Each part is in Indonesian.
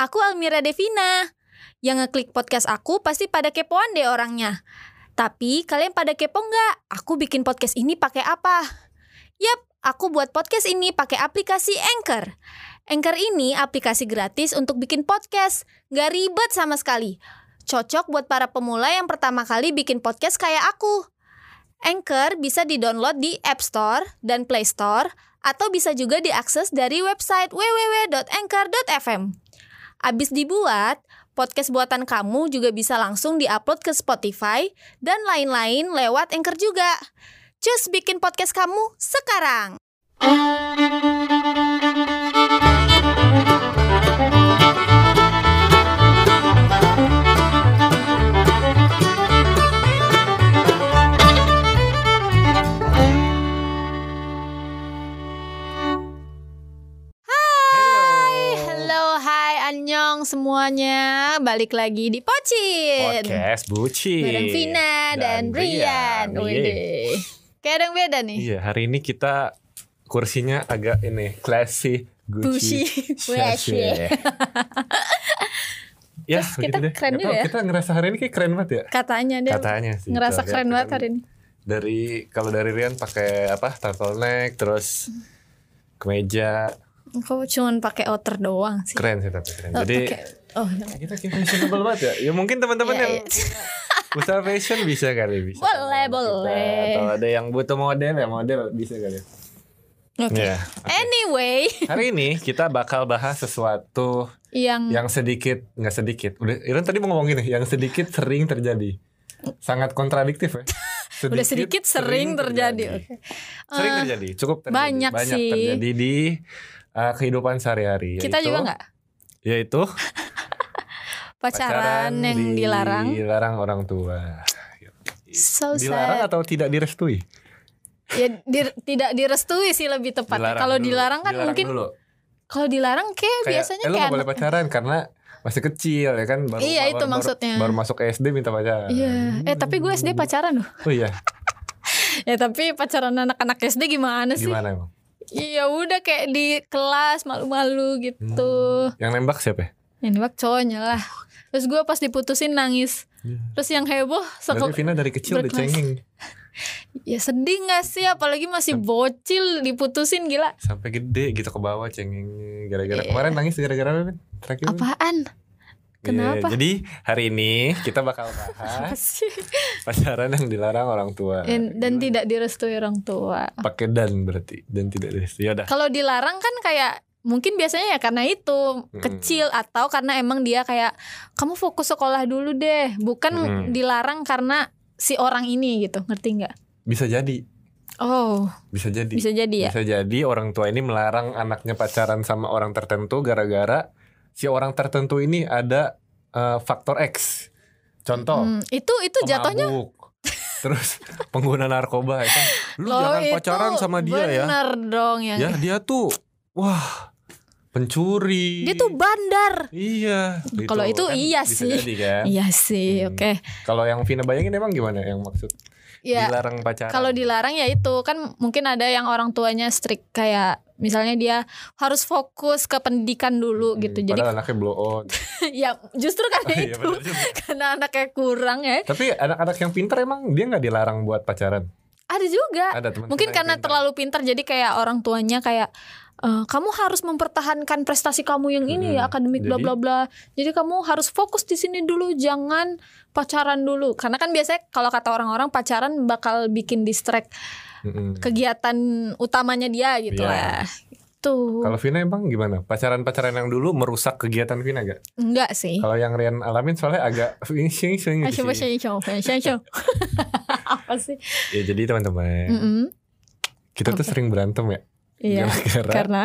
Aku Almira Devina. Yang ngeklik podcast aku pasti pada kepoan deh orangnya. Tapi kalian pada kepo nggak? Aku bikin podcast ini pakai apa? Yap, aku buat podcast ini pakai aplikasi Anchor. Anchor ini aplikasi gratis untuk bikin podcast. Nggak ribet sama sekali. Cocok buat para pemula yang pertama kali bikin podcast kayak aku. Anchor bisa di-download di App Store dan Play Store atau bisa juga diakses dari website www.anchor.fm. Abis dibuat, podcast buatan kamu juga bisa langsung diupload ke Spotify dan lain-lain lewat Anchor juga. Cus bikin podcast kamu sekarang. Balik lagi di Pocin. Podcast Buci Bareng Vina dan, Brian. Wih, Kayak ada yang beda nih. Iya hari ini kita kursinya agak ini classy Gucci. Gucci Gucci. Ya Terus kita begitu deh. keren juga ya. Kita ngerasa hari ini kayak keren banget ya Katanya dia Katanya sih ngerasa keren banget hari ini. Dari Kalau dari Rian pakai apa Turtleneck Terus Kemeja Kok cuman pakai outer doang sih? Keren sih tapi keren Oh, Jadi oh, Kita kayak fashionable banget ya Ya mungkin teman-teman Iya, yang iya. Usaha fashion bisa kali bisa Boleh, Kita- boleh. Atau ada yang butuh model ya Model bisa kali Oke. Ya Anyway, Hari ini kita bakal bahas sesuatu yang yang sedikit nggak sedikit udah Iren tadi mau ngomong gini yang sedikit sering terjadi sangat kontradiktif ya udah sedikit sering terjadi. Oke. sering Eh, terjadi cukup terjadi banyak sih. terjadi di uh, kehidupan sehari-hari Kita yaitu- juga nggak yaitu pacaran, yang di- dilarang. dilarang orang tua So dilarang sad. atau tidak direstui Ya di- tidak direstui sih lebih tepatnya. Kalau dilarang kan Dilarang mungkin kalau dilarang kayak, kayak biasanya eh, kayak boleh pacaran karena masih kecil ya kan baru Iya, baru- itu baru- maksudnya. baru masuk ke SD minta pacaran Iya, eh tapi gue SD pacaran loh. oh iya Ya tapi pacaran anak-anak SD gimana sih? gimana emang Iya udah kayak di kelas malu-malu gitu. yang nembak siapa ya? Yang nembak cowoknya lah. Terus gue pas diputusin nangis. Iya. Terus yang heboh Berarti seko- Vina dari kecil udah cengeng ya sedih gak sih apalagi masih bocil diputusin gila. sampai gede gitu ke bawah cengeng gara-gara Iya. kemarin nangis gara-gara apa terakhir? Apaan? Kenapa? jadi hari ini kita bakal bahas pacaran yang dilarang orang tua Dan, dan tidak direstui orang tua. pakai dan berarti dan tidak direstui ya Kalau dilarang kan kayak mungkin biasanya ya karena itu Mm-mm. kecil atau karena emang dia kayak kamu fokus sekolah dulu deh, bukan Mm. dilarang karena si orang ini gitu, ngerti nggak? bisa jadi Oh, bisa jadi bisa jadi ya. Bisa jadi orang tua ini melarang anaknya pacaran sama orang tertentu gara-gara si orang tertentu ini ada eh, faktor X contoh Hmm, itu itu jatuhnya terus pengguna narkoba ya kan lu Loh, jangan itu pacaran sama dia ya Bener dong yang ya dia tuh wah pencuri dia tuh bandar. iya gitu. Kalau itu iya bisa sih. jadi kan Iya sih, Hmm. oke. kalau yang Vina bayangin emang gimana yang maksud Ya dilarang pacaran kalau dilarang ya itu kan mungkin ada yang orang tuanya strict kayak misalnya dia harus fokus ke pendidikan dulu Hmm, gitu. Jadi anaknya blow on ya justru karena Iya, itu juga. karena anaknya kurang ya. tapi anak-anak yang pintar emang dia nggak dilarang buat pacaran Ada juga. ada teman Mungkin karena terlalu pintar jadi kayak orang tuanya kayak "Eh, kamu harus mempertahankan prestasi kamu yang ini ya Mm-mm. akademik bla bla bla. Jadi kamu harus fokus di sini dulu jangan pacaran dulu. Karena kan biasanya kalau kata orang-orang pacaran bakal bikin distract kegiatan utamanya dia gitu Iya. lah. Tuh. Kalau Vina emang gimana? Pacaran-pacaran yang dulu merusak kegiatan Vina gak? Enggak sih. Kalau yang Rian alamin soalnya agak Apa sih? Ya jadi teman-teman, Mm-mm. kita tuh sering berantem ya. Iya. Gara-gara Karena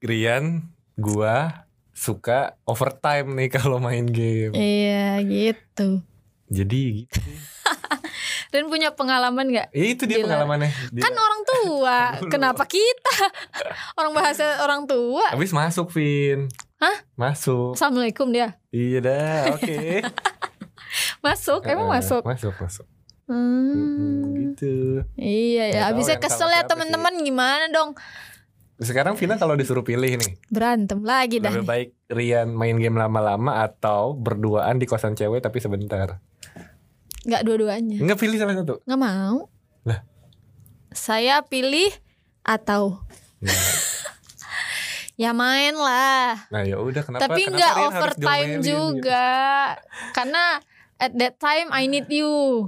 Rian, gua suka overtime nih kalau main game. iya gitu. Jadi gitu. Dan punya pengalaman nggak? Ya itu dia Gila. pengalamannya. Dia Kan orang tua. Kenapa kita? Orang bahasa orang tua. habis masuk Vin. Hah? Masuk. Assalamualaikum dia. Iya dah, oke. Masuk, emang Eh, masuk. Masuk, masuk. Hmm. Hmm, gitu. Iya ya, abisnya yang kesel ya teman-teman gimana dong? Sekarang Vina kalau disuruh pilih nih, Berantem lagi dah. lebih baik Rian main game lama-lama atau berduaan di kosan cewek tapi sebentar? Nggak dua-duanya. Enggak pilih salah satu. Nggak mau. Lah. Saya pilih atau Nah, ya main lah. nah ya udah kenapa? Tapi kenapa harus overtime gitu? juga. Karena at that time I need you.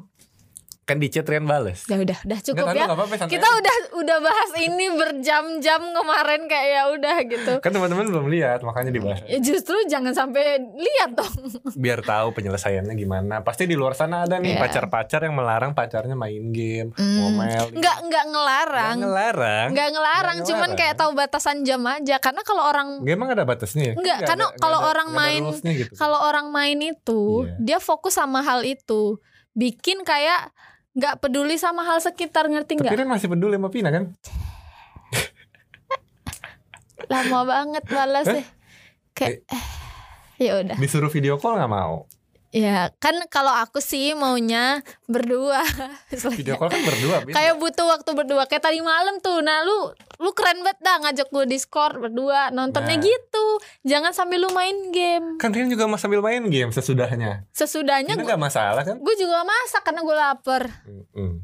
Kan di chat Rian bales. Ya udah, udah cukup Nggak, ya. nggak apa-apa, santai Kita aja. udah udah bahas ini berjam-jam kemarin kayak ya udah gitu. Kan teman-teman belum lihat makanya dibahas. Ya justru jangan sampai lihat dong. Biar tahu penyelesaiannya gimana. Pasti di luar sana ada nih Iya. pacar-pacar yang melarang pacarnya main game, ngomel. gitu. Nggak nggak ngelarang. Nggak ngelarang. Nggak ngelarang, cuman ngelarang. kayak tahu batasan jam aja. Karena kalau orang Nggak, emang ada batasnya ya? Nggak, karena kalau orang ada main- gitu. kalau orang main itu Iya. dia fokus sama hal itu, bikin kayak nggak peduli sama hal sekitar ngerti Tapi nggak? Rian masih peduli sama Pina kan? Lama banget balas deh. Kayak eh, ya udah. Disuruh video call nggak mau. Ya kan kalau aku sih maunya berdua. Video call kan berdua. Kayak butuh waktu berdua kayak tadi malam tuh nah lu lu keren banget dah ngajak gue discord berdua nontonnya Nah. gitu jangan sambil lu main game Kan Rian juga mau sambil main game sesudahnya. sesudahnya gue nggak masalah kan? gue juga masak karena gue lapar Mm.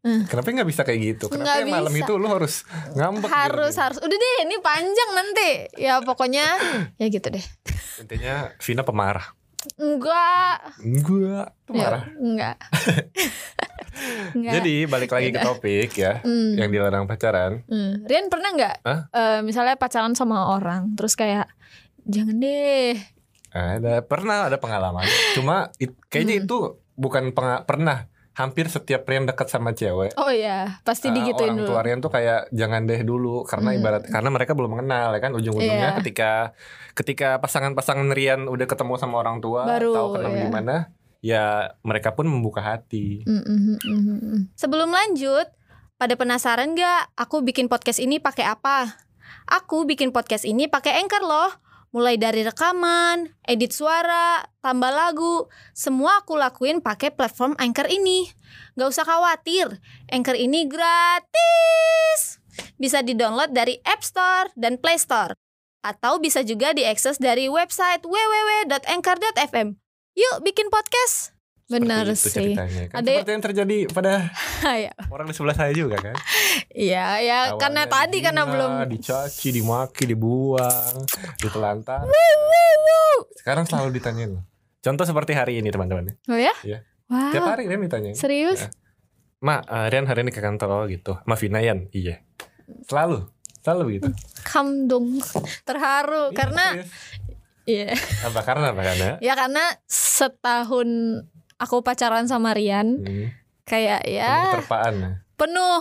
Hmm. Kenapa nggak bisa kayak gitu? Kenapa yang malam bisa. itu lu harus ngambek? harus gitu, harus udah deh ini panjang nanti ya pokoknya ya gitu deh? Intinya Vina pemarah. Enggak Enggak, ya, pemarah. enggak enggak Jadi balik lagi ke topik ya, Hmm. yang dilarang pacaran. Hmm. Rian pernah nggak Hah? eh, misalnya pacaran sama orang terus kayak jangan deh Ada pernah ada pengalaman. Cuma it- kayaknya Hmm. itu bukan pernah. Hampir setiap Rian dekat sama cewek. oh ya pasti Uh, digituin orang dulu tua Rian tuh kayak jangan deh dulu karena Hmm. ibarat karena mereka belum mengenal ya kan ujung-ujungnya Iya. ketika ketika pasangan-pasangan Rian udah ketemu sama orang tua Baru, tahu kenal iya. gimana ya mereka pun membuka hati. Mm, mm, mm, mm, mm. Sebelum lanjut, pada penasaran nggak aku bikin podcast ini pakai apa? Aku bikin podcast ini pakai Anchor loh. Mulai dari rekaman, edit suara, tambah lagu, semua aku lakuin pakai platform Anchor ini. Gak usah khawatir, Anchor ini gratis. Bisa di-download dari App Store dan Play Store. Atau bisa juga diakses dari website www.anchor.fm. Yuk bikin podcast. Benar sih. ceritanya. Kan Ada- seperti yang terjadi pada Ya. orang di sebelah saya juga kan. Iya, ya Awalnya karena tadi karena belum dicaci, dimaki, dibuang, ditelantar. Sekarang selalu ditanyain loh. Contoh seperti hari ini teman-teman. Oh ya? Iya. Wah, Tiap hari Rian ditanyain. serius? Ya. Ma, eh, Rian hari ini ke kantor oh, gitu. Ma Vina Yan, iya. Selalu, selalu begitu. Kam dong. Terharu Iya, karena serius. iya. apa karena apa karena? Ya karena setahun aku pacaran sama Rian Hmm, kayak penuh ya keterpaan ya. penuh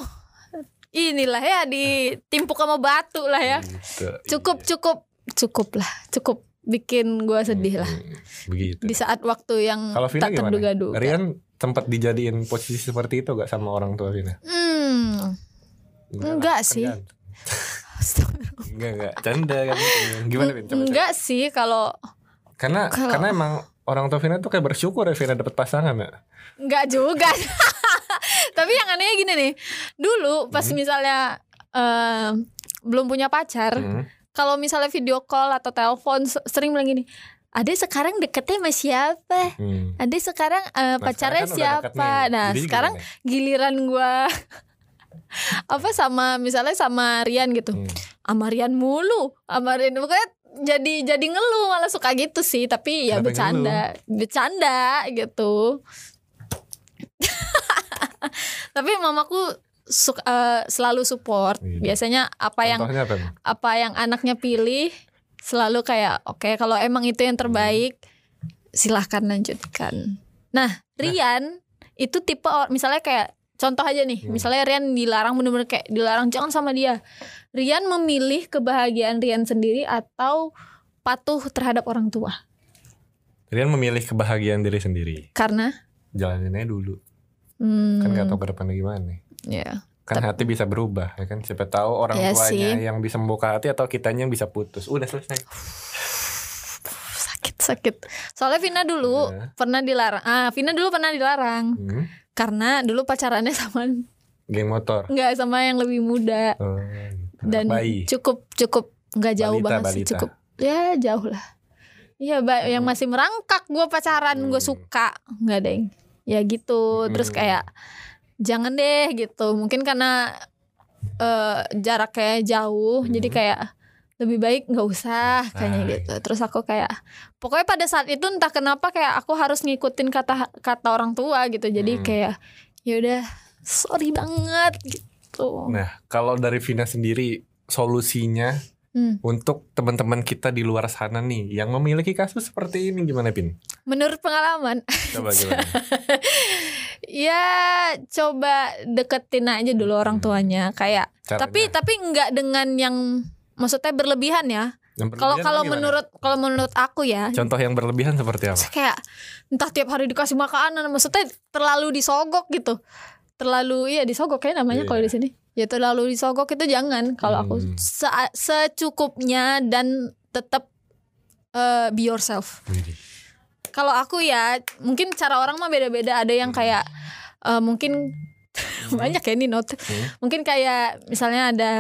inilah ya ditimpuk sama batu lah ya. Gitu, Cukup iya. cukup cukup lah, cukup bikin gua sedih lah Hmm, Begitu. di saat waktu yang Kalau Vina tak terduga-duga. Rian sempat dijadiin posisi seperti itu gak sama orang tua Vina? Hmm, lah, Enggak sih. Enggak enggak, canda kan. Gimana Vin? Coba, coba. enggak sih kalau Karena Kalau- karena emang orang tua Vina tuh kayak bersyukur ya Vina dapet pasangan ya. Enggak juga. Tapi yang anehnya gini nih. Dulu pas Hmm. misalnya eh, belum punya pacar, Hmm. kalau misalnya video call atau telepon se- sering bilang gini, "Ade sekarang deketnya sama siapa? Hmm. Ade sekarang Nah, pacarnya sekarang kan siapa?" Nah, Jadi sekarang gimana? giliran gua apa sama misalnya sama Rian gitu. Hmm. Sama Rian mulu, sama Rian pokoknya jadi jadi ngeluh malah suka gitu sih, tapi ya Kenapa bercanda, bercanda gitu. tapi mamaku suka eh, selalu support. Iya. Biasanya apa yang Contohnya apa? Apa yang anaknya pilih selalu kayak oke kalau emang itu yang terbaik silahkan lanjutkan. Nah Rian itu tipe misalnya kayak contoh aja nih Hmm. misalnya Rian dilarang bener-bener kayak dilarang jangan sama dia. Rian memilih kebahagiaan Rian sendiri atau patuh terhadap orang tua Rian memilih kebahagiaan diri sendiri. karena Jalaninnya dulu. hmm, Kan gak tahu ke depannya gimana. ya Kan hati bisa berubah ya kan. Siapa tahu orang Iya tuanya sih. yang bisa membuka hati atau kitanya yang bisa putus. Udah selesai. sakit sakit. Soalnya Vina dulu Ya. pernah dilarang. Ah Vina dulu pernah dilarang Hmm. Karena dulu pacarannya sama Geng motor. nggak sama yang lebih muda Oh, gitu. dan bayi. cukup cukup nggak jauh Balita, banget sih balita. cukup ya jauh lah Iya, ba- yang Hmm. masih merangkak gue pacaran gue Hmm. suka nggak deng. Ya gitu. Terus Hmm. kayak jangan deh gitu. Mungkin karena eh jaraknya jauh, jadi Hmm. kayak lebih baik nggak usah kayaknya Ah, gitu. Terus aku kayak pokoknya pada saat itu entah kenapa kayak aku harus ngikutin kata kata orang tua gitu. Jadi Hmm. kayak ya udah sorry banget gitu. Nah, kalau dari Vina sendiri solusinya Hmm. untuk teman-teman kita di luar sana nih yang memiliki kasus seperti ini gimana Pin? Menurut pengalaman Coba gimana? ya coba deketin aja dulu orang Hmm. tuanya kayak Caranya? tapi tapi nggak dengan yang maksudnya berlebihan ya. Kalau kalau menurut kalau menurut aku ya. Contoh yang berlebihan seperti apa? kayak entah tiap hari dikasih makanan maksudnya terlalu disogok gitu. Terlalu iya disogok kayak namanya Iya. kalau di sini. Ya terlalu disogok itu jangan. Kalau aku Hmm. se- secukupnya dan tetap eh, be yourself. Kalau aku ya mungkin cara orang mah beda-beda. Ada yang kayak eh, mungkin banyak ya ini note. Hmm. mungkin kayak misalnya ada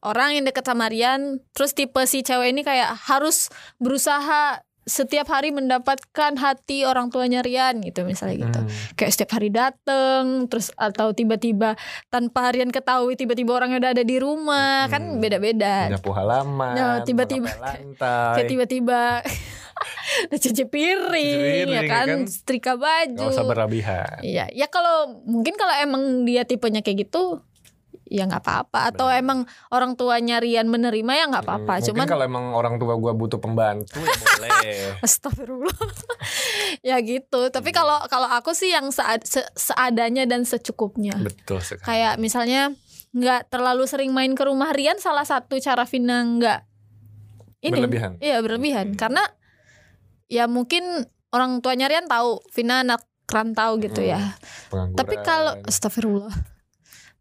orang yang deket sama Rian terus tipe si cewek ini kayak harus berusaha setiap hari mendapatkan hati orang tuanya Rian gitu misalnya gitu Hmm. kayak setiap hari dateng terus atau tiba-tiba tanpa Rian ketahui tiba-tiba orangnya udah ada di rumah kan Hmm. beda-beda Nyapu halaman, Ya, tiba-tiba- kayak tiba-tiba cuci piring, Cuci ya piring, kan, kan? setrika baju Gak usah berlebihan. Iya, ya kalau mungkin kalau emang dia tipenya kayak gitu, ya nggak apa-apa. Atau Benar. emang orang tuanya Rian menerima ya nggak apa-apa. Hmm, Cuman kalau emang orang tua gua butuh pembantu ya boleh. Astagfirullah. ya gitu. Tapi Iya. kalau kalau aku sih yang sead- se- seadanya dan secukupnya. Betul sekali. Kayak misalnya nggak terlalu sering main ke rumah Rian salah satu cara Vina nggak ini. Berlebihan. Iya berlebihan Hmm. karena ya mungkin orang tuanya Rian tahu Vina anak rantau gitu Hmm. ya. Tapi kalau astagfirullah.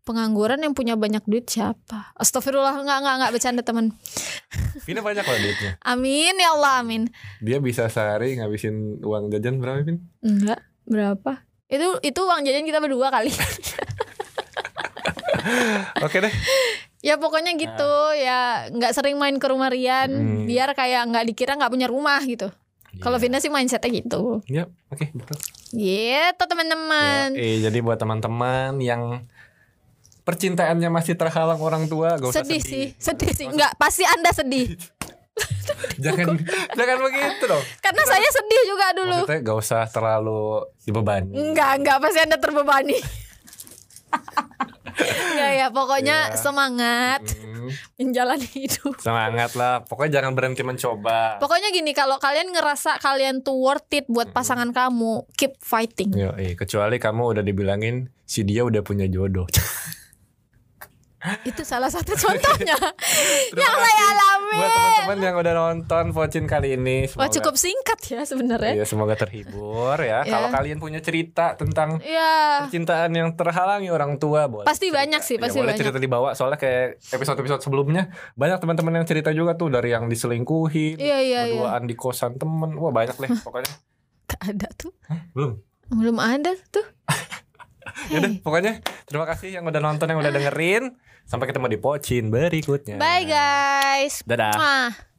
Pengangguran yang punya banyak duit siapa? Astagfirullah enggak enggak enggak bercanda teman. Vina banyak loh duitnya. Amin ya Allah amin. Dia bisa sehari ngabisin uang jajan berapa Vin? Enggak, berapa? Itu itu uang jajan kita berdua kali. Oke deh. ya pokoknya gitu ya nggak sering main ke rumah Rian Hmm. biar kayak nggak dikira nggak punya rumah gitu. Kalau Iya. Vina sih mindsetnya gitu. Ya, oke, betul. Gitu teman-teman. Eh, jadi buat teman-teman yang percintaannya masih terhalang orang tua, gak usah Sedih, sedih. sih, sedih sih. Enggak, pasti Anda sedih. jangan jangan begitu dong. Karena saya sedih juga dulu. Maksudnya gak usah terlalu dibebani. Enggak, enggak pasti Anda terbebani. Enggak ya, pokoknya Iya. semangat Hmm, menjalani hidup. semangat lah. Pokoknya jangan berhenti mencoba. Pokoknya gini, kalau kalian ngerasa kalian tuh worth it buat pasangan kamu, keep fighting. Yo, eh, kecuali kamu udah dibilangin si dia udah punya jodoh. Itu salah satu contohnya yang saya alami. Buat teman-teman yang udah nonton Vocin kali ini, Wah, semoga cukup singkat ya sebenarnya. Iya, semoga terhibur ya. Ya. Kalau kalian punya cerita tentang Iya. percintaan yang terhalangi orang tua boleh Pasti cerita. banyak sih, Ya, pasti boleh banyak. cerita di bawah soalnya kayak episode-episode sebelumnya banyak teman-teman yang cerita juga tuh dari yang diselingkuhin Iya, iya, iya. berduaan di kosan temen wah banyak deh pokoknya Gak ada tuh. belum Belum ada tuh. Yaudah, pokoknya terima kasih yang udah nonton yang udah dengerin sampai ketemu di pocin berikutnya Bye guys. dadah Mwah.